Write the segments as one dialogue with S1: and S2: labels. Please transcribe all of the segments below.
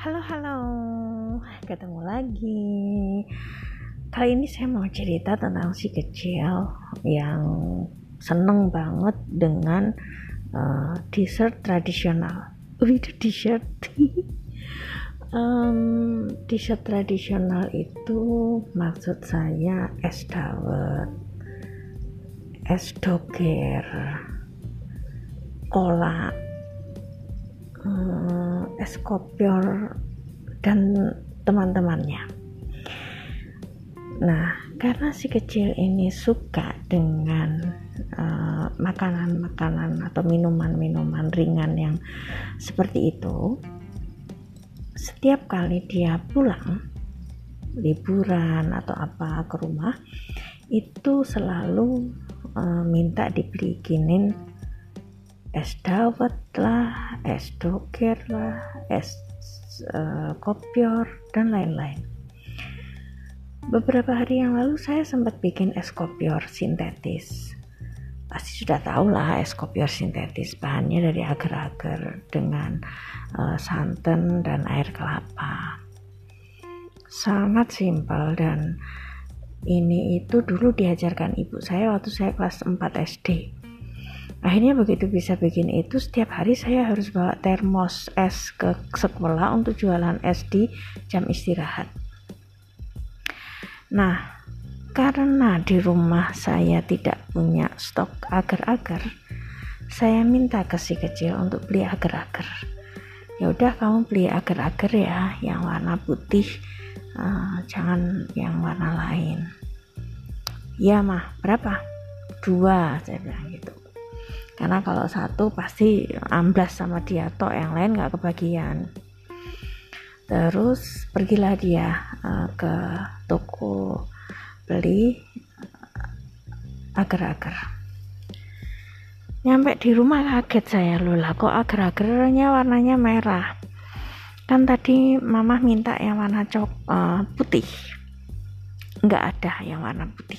S1: Halo halo, ketemu lagi. Kali ini saya mau cerita tentang si kecil yang seneng banget dengan uh, dessert tradisional. Itu dessert. um, dessert tradisional itu maksud saya es dawet, es doger, kolak, uh, es kopior dan teman-temannya. Nah, karena si kecil ini suka dengan eh, makanan-makanan uh, atau minuman-minuman ringan yang seperti itu, setiap kali dia pulang liburan atau apa ke rumah, itu selalu uh, minta dibikinin es dawet lah, es doger lah, es uh, kopior dan lain-lain. Beberapa hari yang lalu saya sempat bikin es kopior sintetis. Pasti sudah tahu lah es kopior sintetis bahannya dari agar-agar dengan uh, santan dan air kelapa. Sangat simpel dan ini itu dulu diajarkan ibu saya waktu saya kelas 4 SD akhirnya begitu bisa bikin itu setiap hari saya harus bawa termos es ke sekolah untuk jualan es di jam istirahat. Nah karena di rumah saya tidak punya stok agar-agar saya minta ke si kecil untuk beli agar-agar. Ya udah kamu beli agar-agar ya yang warna putih uh, jangan yang warna lain. Ya mah berapa? Dua saya bilang gitu karena kalau satu pasti amblas sama dia toh yang lain nggak kebagian. Terus pergilah dia uh, ke toko beli agar-agar. Nyampe di rumah kaget saya loh lah kok agar-agarnya warnanya merah? Kan tadi mama minta yang warna cok uh, putih. Nggak ada yang warna putih.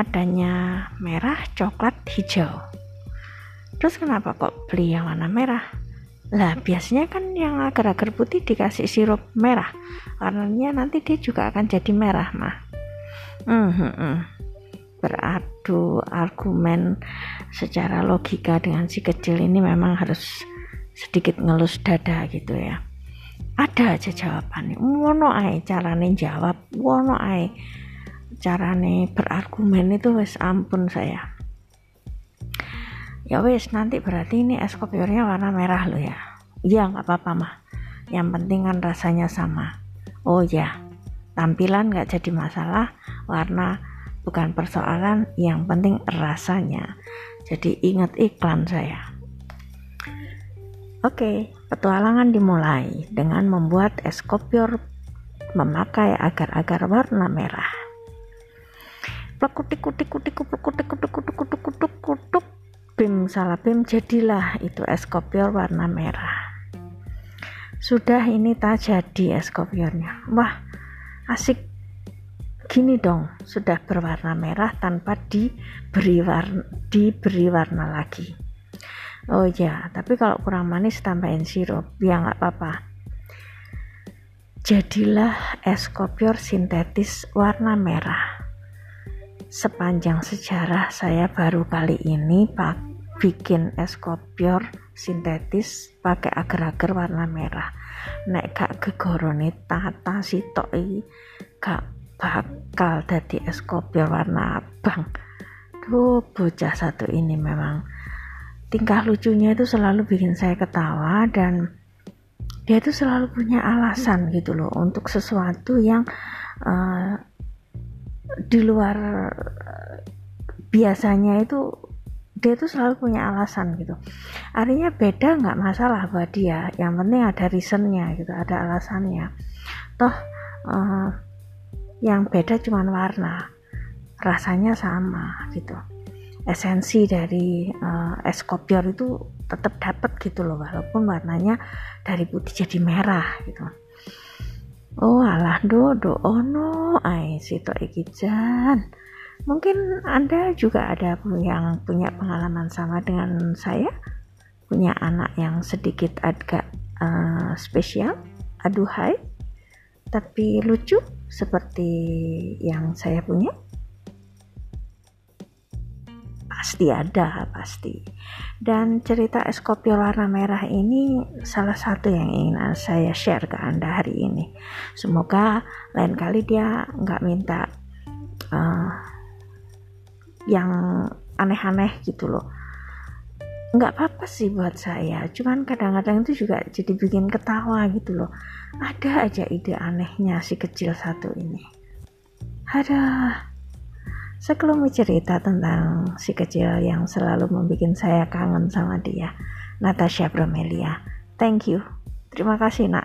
S1: Adanya merah coklat hijau terus kenapa kok beli yang warna merah? Lah biasanya kan yang agar-agar putih dikasih sirup merah. Warnanya nanti dia juga akan jadi merah mah hmm, hmm, hmm. beradu argumen secara logika dengan si kecil ini memang harus sedikit ngelus dada gitu ya. Ada aja jawabannya wono ae carane jawab. Wono ae carane berargumen itu wes ampun saya ya wes nanti berarti ini es kopiornya warna merah lo ya. Iya nggak apa-apa mah. Yang penting kan rasanya sama. Oh ya tampilan nggak jadi masalah warna bukan persoalan yang penting rasanya. Jadi ingat iklan saya. Oke, petualangan dimulai dengan membuat es kopior memakai agar-agar warna merah. Plekutik kutik kutik kutik kutik kutik kutik kutik kutik kutik bim salah bim jadilah itu es kopior warna merah. Sudah ini tak jadi es kopiornya wah asik. Gini dong sudah berwarna merah tanpa diberi warna diberi warna lagi. Oh ya tapi kalau kurang manis tambahin sirup ya nggak apa-apa. Jadilah es kopior sintetis warna merah sepanjang sejarah saya baru kali ini pak bikin es kopior sintetis pakai agar-agar warna merah. Nek gak gegorone tata sitok iki gak bakal jadi es kopior warna abang. Tuh bocah satu ini memang. Tingkah lucunya itu selalu bikin saya ketawa dan dia itu selalu punya alasan gitu loh untuk sesuatu yang uh, di luar biasanya itu dia tuh selalu punya alasan gitu. Artinya beda nggak masalah buat dia yang penting ada reasonnya gitu ada alasannya. Toh uh, yang beda cuma warna rasanya sama gitu. Esensi dari uh, es kopior itu tetap dapat gitu loh walaupun warnanya dari putih jadi merah gitu oh alah do do ono. Ai sito iki jan. Mungkin anda juga ada yang punya pengalaman sama dengan saya? Punya anak yang sedikit agak uh, spesial aduhai tapi lucu seperti yang saya punya pasti ada pasti. Dan cerita es kopi warna merah ini salah satu yang ingin saya share ke anda hari ini. Semoga lain kali dia nggak minta uh, yang aneh-aneh gitu loh. Nggak apa-apa sih buat saya. Cuman kadang-kadang itu juga jadi bikin ketawa gitu loh. Ada aja ide anehnya si kecil satu ini. Ada Sekelumit cerita tentang si kecil yang selalu membuat saya kangen sama dia, Natasha Bromelia. Thank you. Terima kasih, Nak.